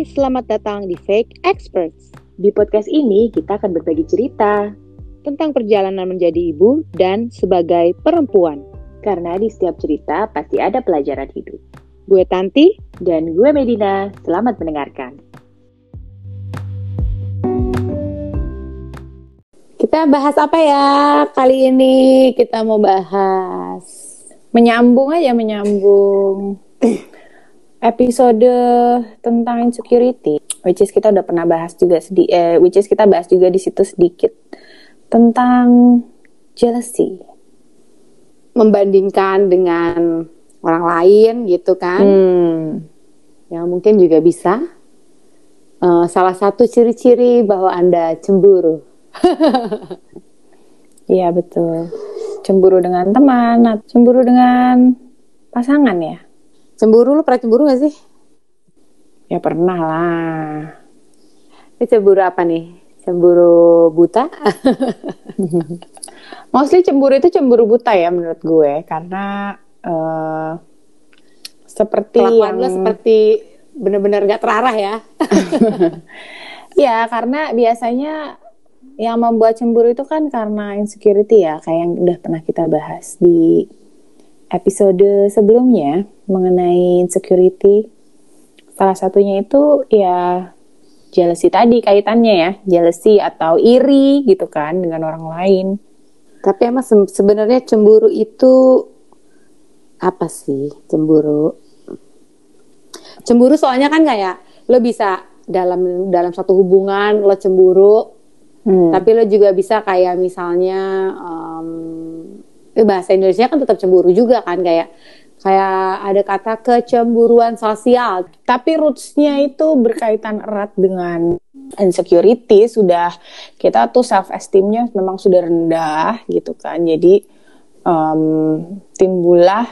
Hai, selamat datang di Fake Experts. Di podcast ini kita akan berbagi cerita tentang perjalanan menjadi ibu dan sebagai perempuan. Karena di setiap cerita pasti ada pelajaran hidup. Gue Tanti dan gue Medina. Selamat mendengarkan. Kita bahas apa ya kali ini? Kita mau bahas menyambung aja menyambung episode tentang insecurity, which is kita udah pernah bahas juga sedikit, eh, which is kita bahas juga di situ sedikit tentang jealousy, membandingkan dengan orang lain gitu kan, Hmm, yang mungkin juga bisa eh, salah satu ciri-ciri bahwa anda cemburu. Iya betul, cemburu dengan teman, cemburu dengan pasangan ya. Cemburu lu pernah cemburu gak sih? Ya pernah lah. Ini cemburu apa nih? Cemburu buta? Mostly cemburu itu cemburu buta ya menurut gue karena eh seperti Kelakuan yang lu seperti bener-bener gak terarah ya. ya karena biasanya yang membuat cemburu itu kan karena insecurity ya kayak yang udah pernah kita bahas di episode sebelumnya mengenai insecurity. Salah satunya itu ya jealousy tadi kaitannya ya, jealousy atau iri gitu kan dengan orang lain. Tapi emang se- sebenarnya cemburu itu apa sih cemburu? Cemburu soalnya kan kayak lo bisa dalam dalam satu hubungan lo cemburu, Hmm. tapi lo juga bisa kayak misalnya em, bahasa Indonesia kan tetap cemburu juga kan kayak kayak ada kata kecemburuan sosial. Tapi rootsnya itu berkaitan erat dengan insecurity. Sudah kita tuh self esteemnya memang sudah rendah gitu kan. Jadi em, timbullah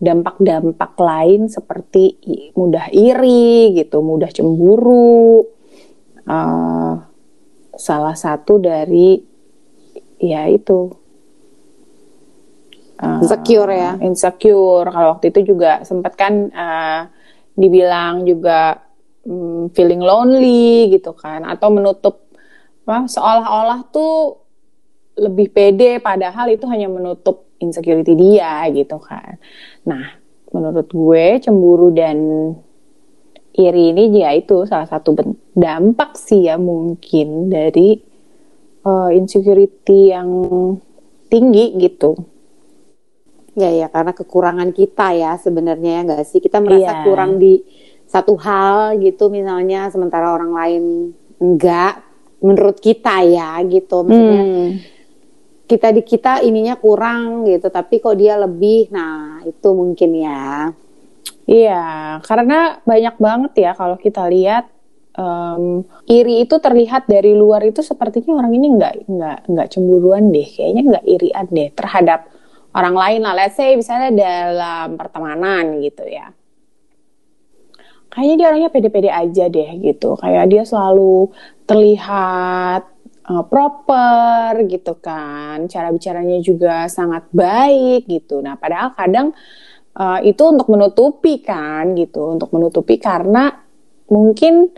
dampak-dampak lain seperti mudah iri gitu, mudah cemburu. Eh, salah satu dari ya itu eh, Insecure ya. insecure. Kalau waktu itu juga sempat kan eh, dibilang juga mm, feeling lonely gitu kan. Atau menutup apa, seolah-olah tuh lebih pede padahal itu hanya menutup insecurity dia gitu kan. Nah menurut gue cemburu dan iri ini ya itu salah satu dampak sih ya mungkin dari eh, insecurity yang tinggi gitu Ya ya karena kekurangan kita ya sebenarnya ya nggak sih? Kita merasa Iya. kurang di satu hal gitu misalnya sementara orang lain enggak menurut kita ya gitu. Maksudnya Hmm. kita di kita ininya kurang gitu tapi kok dia lebih? Nah itu mungkin ya. Iya, karena banyak banget ya kalau kita lihat em, iri itu terlihat dari luar itu sepertinya orang ini nggak nggak nggak cemburuan deh, kayaknya nggak irian deh terhadap orang lain lah. Let's say misalnya dalam pertemanan gitu ya. Kayaknya dia orangnya pede-pede aja deh gitu, kayak dia selalu terlihat eh, proper gitu kan, cara bicaranya juga sangat baik gitu. Nah, padahal kadang uh, itu untuk menutupi kan gitu untuk menutupi karena mungkin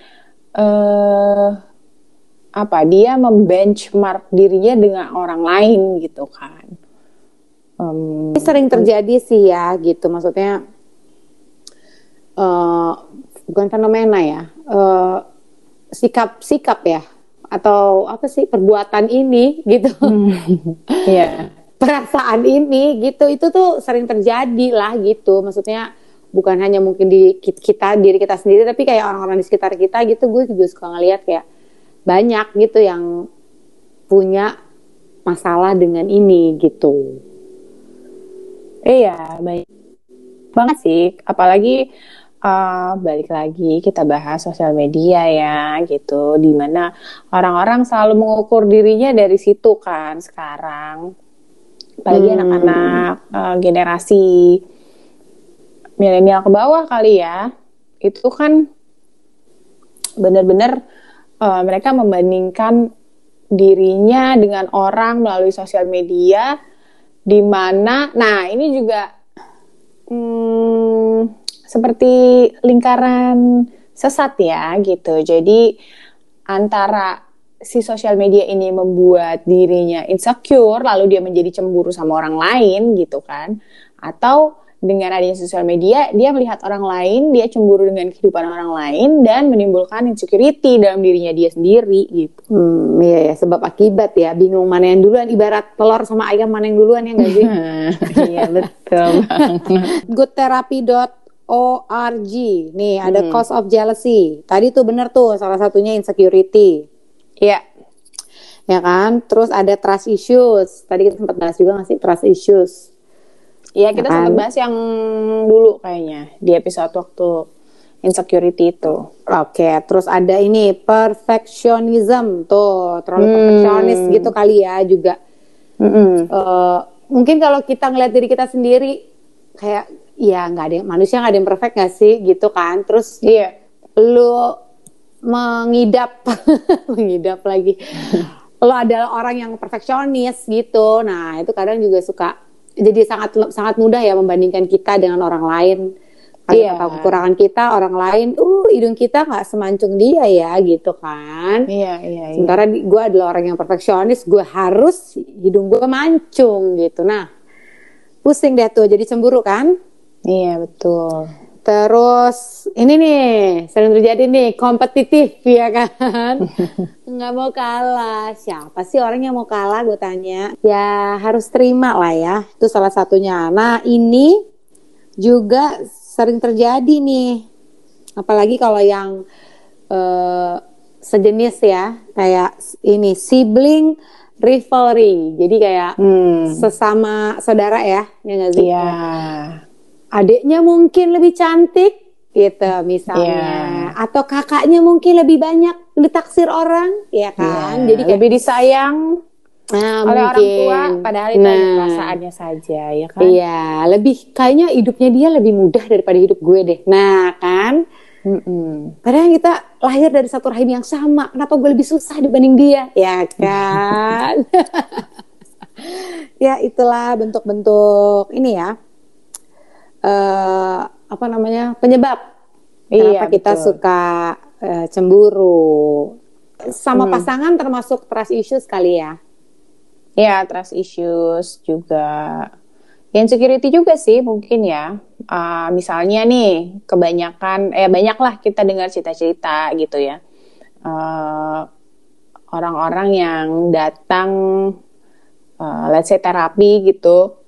eh apa dia membenchmark dirinya dengan orang lain gitu kan Ini sering terjadi sih ya gitu. Maksudnya eh bukan fenomena ya. Eh sikap sikap ya. Atau apa sih perbuatan ini gitu. Iya. Perasaan ini gitu. Itu tuh sering terjadi lah gitu. Maksudnya bukan hanya mungkin di ki- kita diri kita sendiri tapi kayak orang-orang di sekitar kita gitu. Gue juga suka ngeliat kayak banyak gitu yang punya masalah dengan ini gitu iya baik. Banget sih apalagi eh, balik lagi kita bahas sosial media ya gitu. Di mana orang-orang selalu mengukur dirinya dari situ kan sekarang. Apalagi Hmm. anak-anak eh, generasi milenial ke bawah kali ya. Itu kan benar-benar eh, mereka membandingkan dirinya dengan orang melalui sosial media di mana nah ini juga hmm, seperti lingkaran sesat ya gitu. Jadi antara si sosial media ini membuat dirinya insecure lalu dia menjadi cemburu sama orang lain gitu kan atau dengan adanya sosial media dia melihat orang lain dia cemburu dengan kehidupan orang lain dan menimbulkan insecurity dalam dirinya dia sendiri gitu hmm, iya ya sebab akibat ya bingung mana yang duluan ibarat telur sama ayam mana yang duluan ya nggak sih iya betul goodtherapy.org nih ada hmm. cause of jealousy tadi tuh bener tuh salah satunya insecurity Iya. Ya kan? Terus ada trust issues. Tadi kita sempat bahas juga nggak sih trust issues? Iya, kita kan? sempat bahas yang dulu kayaknya di episode waktu insecurity itu. Oke, terus ada ini perfectionism tuh, terlalu hmm. perfeksionis gitu kali ya juga. Mm -hmm. uh, mungkin kalau kita ngeliat diri kita sendiri kayak ya nggak ada manusia nggak ada yang perfect gak sih gitu kan terus iya lu mengidap mengidap lagi lo adalah orang yang perfeksionis gitu nah itu kadang juga suka jadi sangat sangat mudah ya membandingkan kita dengan orang lain iya. Yeah. kekurangan kita orang lain uh hidung kita nggak semancung dia ya gitu kan iya iya, iya. sementara gue adalah orang yang perfeksionis gue harus hidung gue mancung gitu nah pusing deh tuh jadi cemburu kan iya betul Terus ini nih sering terjadi nih kompetitif ya kan? Nggak mau kalah. Siapa sih orang yang mau kalah gue tanya? Ya harus terima lah ya. Itu salah satunya. Nah ini juga sering terjadi nih. Apalagi kalau yang uh, sejenis ya. Kayak ini sibling rivalry. Jadi kayak hmm. sesama saudara ya ya nggak sih? Iya adiknya mungkin lebih cantik gitu misalnya yeah. atau kakaknya mungkin lebih banyak ditaksir orang ya kan yeah. jadi kayak lebih disayang Nah, oleh mungkin. orang tua padahal itu nah, perasaannya saja ya kan iya lebih kayaknya hidupnya dia lebih mudah daripada hidup gue deh nah kan Mm-mm. padahal kita lahir dari satu rahim yang sama kenapa gue lebih susah dibanding dia ya kan ya itulah bentuk-bentuk ini ya uh, apa namanya penyebab iya, kenapa kita suka uh, cemburu. Sama hmm. pasangan termasuk trust issues kali ya? Ya trust issues juga. Insecurity juga sih mungkin ya. Uh, misalnya nih kebanyakan eh banyaklah kita dengar cerita-cerita gitu ya. Orang orang-orang yang datang uh, let's say terapi gitu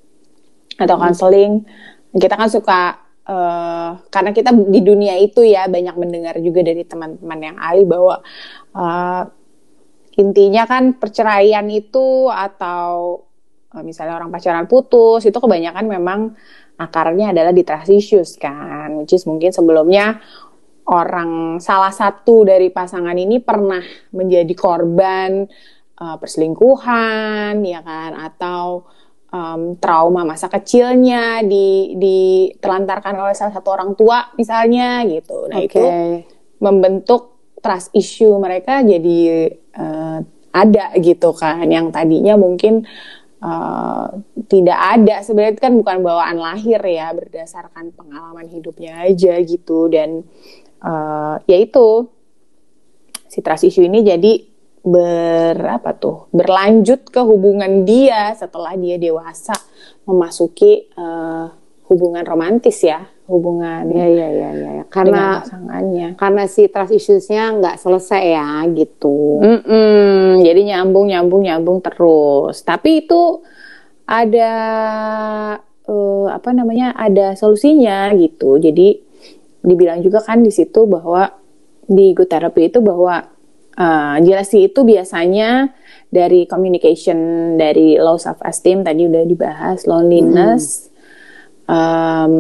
atau konseling hmm kita kan suka uh, karena kita di dunia itu ya banyak mendengar juga dari teman-teman yang ahli bahwa uh, intinya kan perceraian itu atau uh, misalnya orang pacaran putus itu kebanyakan memang akarnya adalah di trust kan. Which is mungkin sebelumnya orang salah satu dari pasangan ini pernah menjadi korban uh, perselingkuhan ya kan? Atau um, trauma masa kecilnya di ditelantarkan oleh salah satu orang tua misalnya gitu. Nah okay. itu membentuk trust issue mereka jadi uh, ada gitu kan yang tadinya mungkin uh, tidak ada sebenarnya kan bukan bawaan lahir ya berdasarkan pengalaman hidupnya aja gitu dan uh, ya itu si trust issue ini jadi berapa tuh berlanjut ke hubungan dia setelah dia dewasa memasuki uh, hubungan romantis ya hubungan ya ya ya ya, ya. karena pasangannya. karena si trust issuesnya nggak selesai ya gitu. Mm -mm, jadi nyambung nyambung nyambung terus. Tapi itu ada uh, apa namanya ada solusinya gitu. Jadi dibilang juga kan di situ bahwa di good therapy itu bahwa Uh, jealousy itu biasanya dari communication, dari low self esteem tadi udah dibahas, loneliness, hmm. um,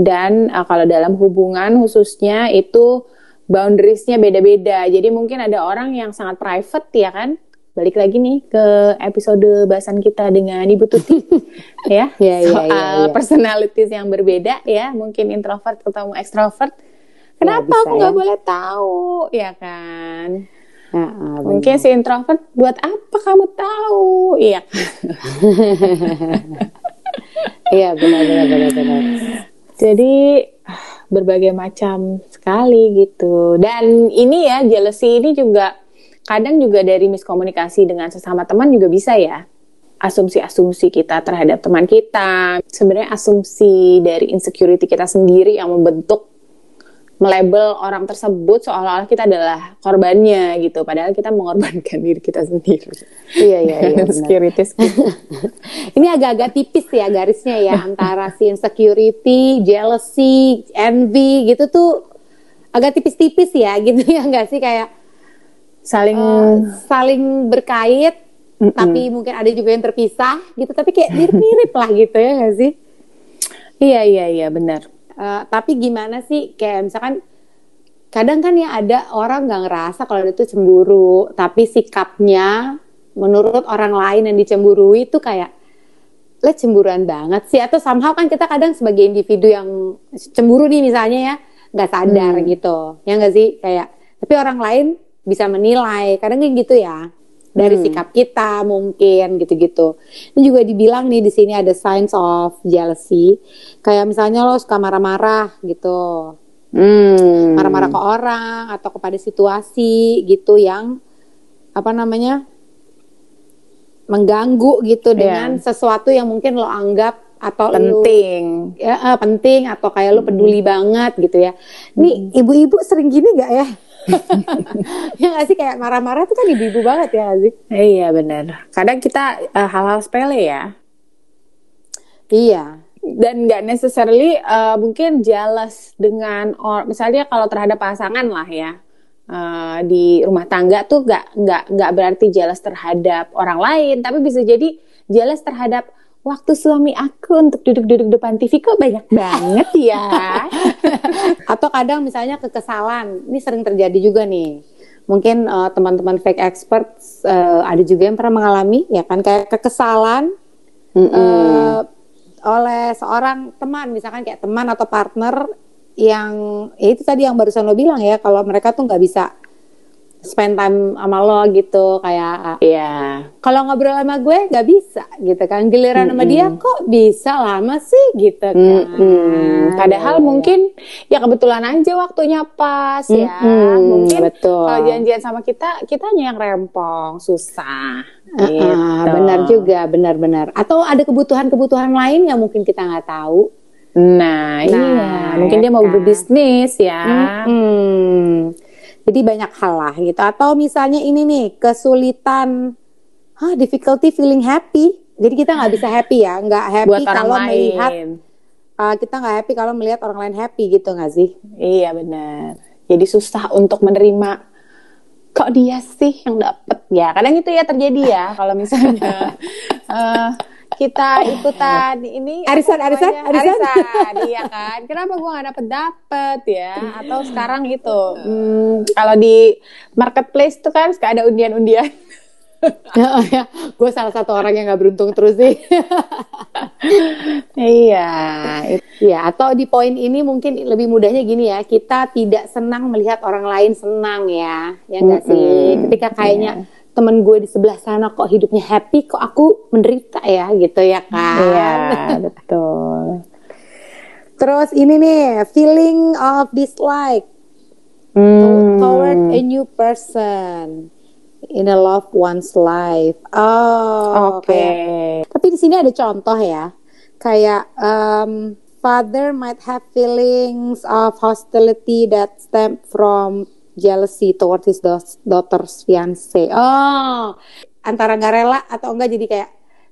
dan uh, kalau dalam hubungan khususnya itu boundariesnya beda-beda. Jadi mungkin ada orang yang sangat private ya kan. Balik lagi nih ke episode bahasan kita dengan Ibu Tuti ya, ya, ya soal ya, ya. personalities yang berbeda ya, mungkin introvert ketemu extrovert. Kenapa ya, aku nggak ya. boleh tahu ya kan? Mungkin si introvert buat apa kamu tahu? Iya. Iya benar benar benar benar. Jadi berbagai macam sekali gitu. Dan ini ya jealousy ini juga kadang juga dari miskomunikasi dengan sesama teman juga bisa ya. Asumsi-asumsi kita terhadap teman kita, sebenarnya asumsi dari insecurity kita sendiri yang membentuk melabel orang tersebut seolah-olah kita adalah korbannya gitu. Padahal kita mengorbankan diri kita sendiri. Iya iya iya insecurities ini agak-agak tipis ya garisnya ya antara si insecurity jealousy envy gitu tuh agak tipis-tipis ya gitu ya enggak sih? Kayak saling uh, saling berkait mm -mm. tapi mungkin ada juga yang terpisah gitu tapi kayak mirip-mirip lah gitu ya enggak sih? Iya iya iya benar Uh, tapi gimana sih? Kayak misalkan kadang kan ya ada orang nggak ngerasa kalau itu cemburu, tapi sikapnya menurut orang lain yang dicemburui itu kayak le cemburuan banget sih. Atau somehow kan kita kadang sebagai individu yang cemburu nih misalnya ya nggak sadar hmm. gitu. Ya nggak sih? Kayak tapi orang lain bisa menilai. Kadang kayak gitu ya dari hmm. sikap kita mungkin gitu-gitu. Ini juga dibilang nih di sini ada signs of jealousy. Kayak misalnya lo suka marah-marah gitu. Hmm. Marah-marah ke orang atau kepada situasi gitu yang apa namanya? mengganggu gitu yeah. dengan sesuatu yang mungkin lo anggap atau penting lu, ya uh, penting atau kayak lo peduli hmm. banget gitu ya. Nih hmm. ibu-ibu sering gini gak ya? Ya gak sih kayak marah-marah tuh kan ibu-ibu banget ya sih? Iya benar. Kadang kita eh, hal-hal sepele ya. Iya. Dan nggak necessarily uh, mungkin jealous dengan or misalnya kalau terhadap pasangan lah ya. Uh, di rumah tangga tuh nggak nggak nggak berarti jealous terhadap orang lain, tapi bisa jadi jealous terhadap waktu suami aku untuk duduk-duduk depan TV kok banyak banget ya. Atau kadang misalnya kekesalan, ini sering terjadi juga nih. Mungkin uh, teman-teman fake expert uh, ada juga yang pernah mengalami, ya kan kayak kekesalan mm -hmm. uh, oleh seorang teman, misalkan kayak teman atau partner yang ya itu tadi yang barusan lo bilang ya, kalau mereka tuh nggak bisa spend time sama lo gitu kayak Iya. Yeah. Kalau ngobrol sama gue nggak bisa gitu kan. Giliran mm -hmm. sama dia kok bisa lama sih gitu kan. Mm -hmm. Padahal ya, mungkin ya kebetulan aja waktunya pas mm -hmm. ya. Mungkin betul. kalau janjian sama kita, kitanya yang rempong, susah. Uh, gitu. uh, benar juga, benar-benar. Atau ada kebutuhan-kebutuhan lain yang mungkin kita nggak tahu. Nah, nah iya. Mungkin dia mau kan? berbisnis ya. Mm -hmm. Jadi banyak hal lah gitu. Atau misalnya ini nih kesulitan, ah difficulty feeling happy. Jadi kita nggak bisa happy ya, nggak happy kalau melihat uh, kita nggak happy kalau melihat orang lain happy gitu nggak sih? Iya benar. Jadi susah untuk menerima kok dia sih yang dapet ya. Kadang itu ya terjadi ya kalau misalnya uh, kita ikutan ini arisan arisan arisan, arisan iya kan? Kenapa gue gak dapet dapet ya? Atau sekarang itu hmm, kalau di marketplace tuh kan suka ada undian-undian. Oh, ya. gue salah satu orang yang gak beruntung terus sih. Iya ya atau di poin ini mungkin lebih mudahnya gini ya. Kita tidak senang melihat orang lain senang ya. Ya enggak mm -hmm. sih ketika kayaknya yeah temen gue di sebelah sana kok hidupnya happy kok aku menderita ya gitu ya kan? Iya betul. Terus ini nih feeling of dislike. Hmm. toward a new person in a loved one's life. Oh oke. okay. tapi di sini ada contoh ya kayak um, father might have feelings of hostility that stem from jealousy towards his daughter's fiance. Oh, antara nggak rela atau enggak jadi kayak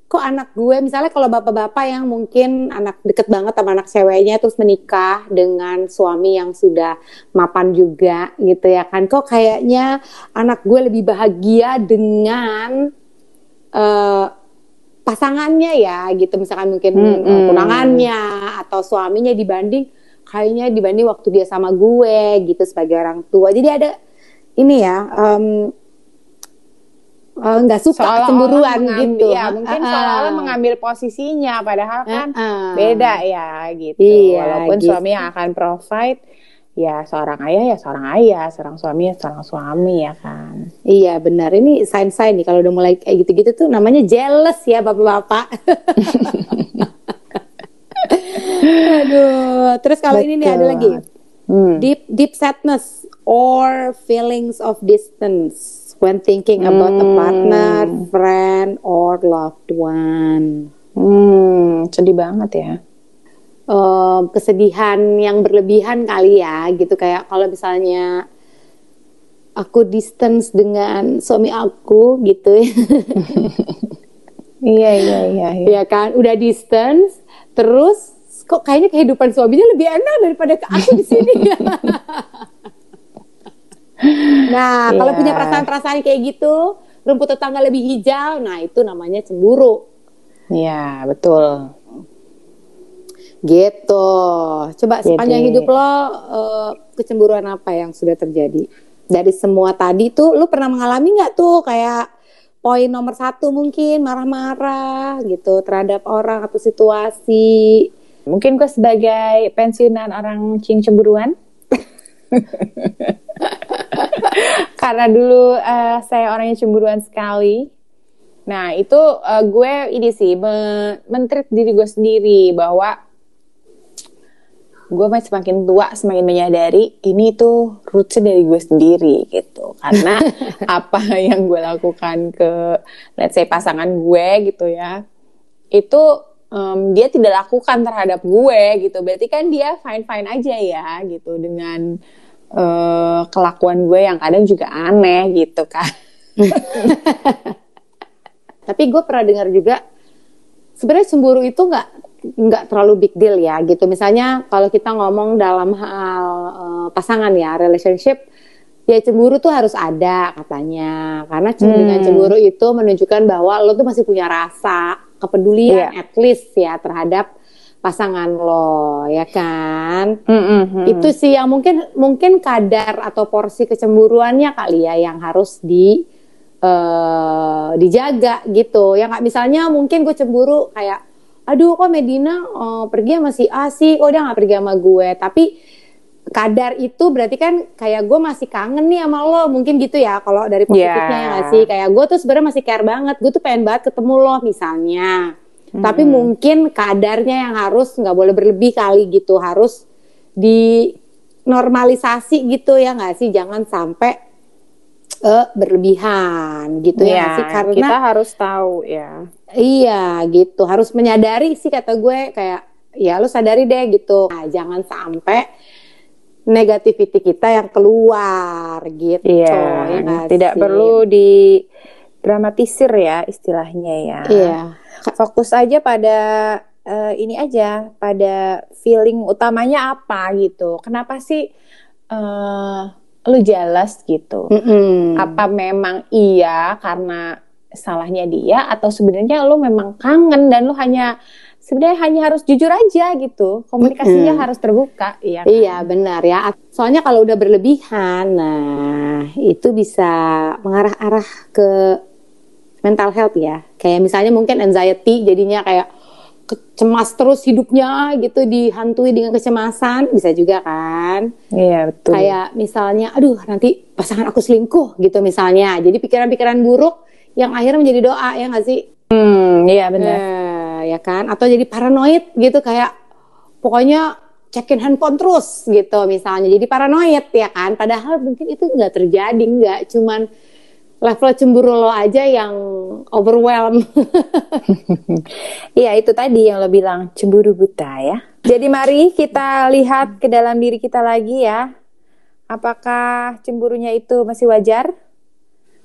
kok anak gue misalnya kalau bapak-bapak yang mungkin anak deket banget sama anak ceweknya terus menikah dengan suami yang sudah mapan juga gitu ya kan kok kayaknya anak gue lebih bahagia dengan uh, pasangannya ya gitu misalkan mungkin mm -hmm. tunangannya atau suaminya dibanding kayaknya dibanding waktu dia sama gue gitu sebagai orang tua. Jadi ada ini ya um, nggak uh, suka seolah cemburuan gitu. ya mungkin uh, seolah-olah mengambil posisinya padahal kan uh, uh. beda ya gitu. Iya, walaupun gitu. suami yang akan provide ya seorang ayah ya seorang ayah seorang suami ya seorang suami ya kan. Iya benar. Ini sign-sign nih kalau udah mulai kayak gitu-gitu tuh namanya jealous ya bapak-bapak Aduh, terus kalau ini nih ada lagi. Hmm. deep deep sadness or feelings of distance when thinking about a partner, friend, or loved one. Hmm, sedih banget ya. Eh, kesedihan yang berlebihan kali ya, gitu kayak kalau misalnya aku distance dengan suami aku gitu ya. Iya, iya, iya. iya. ya kan udah distance terus kok kayaknya kehidupan suaminya lebih enak daripada ke aku di sini? Nah kalau Iya. punya perasaan-perasaan kayak gitu rumput tetangga lebih hijau nah itu namanya cemburu. Iya, betul. gitu. Coba sepanjang Jadi- hidup lo eh, kecemburuan apa yang sudah terjadi? Dari semua tadi tuh lu pernah mengalami nggak tuh kayak poin nomor satu mungkin marah-marah gitu terhadap orang atau situasi Mungkin gue sebagai pensiunan orang cing cemburuan. Karena dulu eh, saya orangnya cemburuan sekali. Nah itu eh, gue ini sih me- mentreat diri gue sendiri bahwa gue masih semakin tua semakin menyadari ini tuh rootsnya dari gue sendiri gitu karena apa yang gue lakukan ke let's say pasangan gue gitu ya itu em, dia tidak lakukan terhadap gue gitu berarti kan dia fine fine aja ya gitu dengan eh, kelakuan gue yang kadang juga aneh gitu kan Tapi gue pernah dengar juga sebenarnya cemburu itu nggak nggak terlalu big deal ya gitu. Misalnya kalau kita ngomong dalam hal eh, pasangan ya relationship ya cemburu tuh harus ada katanya karena cem- Hmm. dengan cemburu itu menunjukkan bahwa lo tuh masih punya rasa kepedulian Iya. at least ya terhadap pasangan lo ya kan Hmm. itu sih yang mungkin mungkin kadar atau porsi kecemburuannya kali ya yang harus di eh, dijaga gitu ya nggak misalnya mungkin gue cemburu kayak aduh kok Medina eh, pergi sama si A sih kok dia nggak pergi sama gue tapi kadar itu berarti kan kayak gue masih kangen nih sama lo mungkin gitu ya kalau dari positifnya Yeah. ya nggak sih? Kayak gue tuh sebenarnya masih care banget gue tuh pengen banget ketemu lo misalnya. Tapi mungkin kadarnya yang harus nggak boleh berlebih kali gitu harus di normalisasi gitu ya nggak sih? Jangan sampai eh, berlebihan gitu ya, nggak sih? Karena kita harus tahu ya. Iya gitu. Harus menyadari sih kata gue kayak ya lu sadari deh gitu. Nah, jangan sampai negativity kita yang keluar gitu Iya, ya tidak sih? perlu di dramatisir ya istilahnya ya. iya Fokus aja pada eh, ini aja, pada feeling utamanya apa gitu. Kenapa sih eh lu jealous gitu? Mm-mm. Apa memang iya karena salahnya dia atau sebenarnya lu memang kangen dan lu hanya sebenarnya hanya harus jujur aja gitu. Komunikasinya Mm-mm. harus terbuka, iya. kan? Iya benar ya. Soalnya kalau udah berlebihan, nah itu bisa mengarah-arah ke mental health ya. Kayak misalnya mungkin anxiety jadinya kayak ke- cemas terus hidupnya gitu dihantui dengan kecemasan bisa juga kan. Iya, betul. Kayak misalnya, aduh nanti pasangan aku selingkuh gitu misalnya. Jadi pikiran-pikiran buruk yang akhirnya menjadi doa ya nggak sih? Hmm, iya benar. Eh, ya kan atau jadi paranoid gitu kayak pokoknya cekin handphone terus gitu misalnya jadi paranoid ya kan padahal mungkin itu nggak terjadi nggak cuman level cemburu lo aja yang overwhelm Iya itu tadi yang lo bilang cemburu buta ya. Jadi mari kita lihat ke dalam diri kita lagi ya. Apakah cemburunya itu masih wajar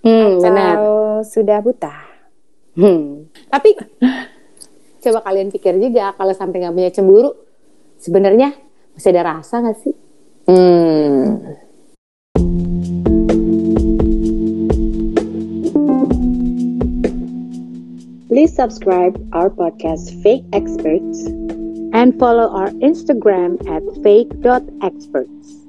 hmm, benar atau sudah buta? Hmm. tapi coba kalian pikir juga kalau sampai nggak punya cemburu sebenarnya masih ada rasa nggak sih Hmm. Please subscribe our podcast Fake Experts and follow our Instagram at fake.experts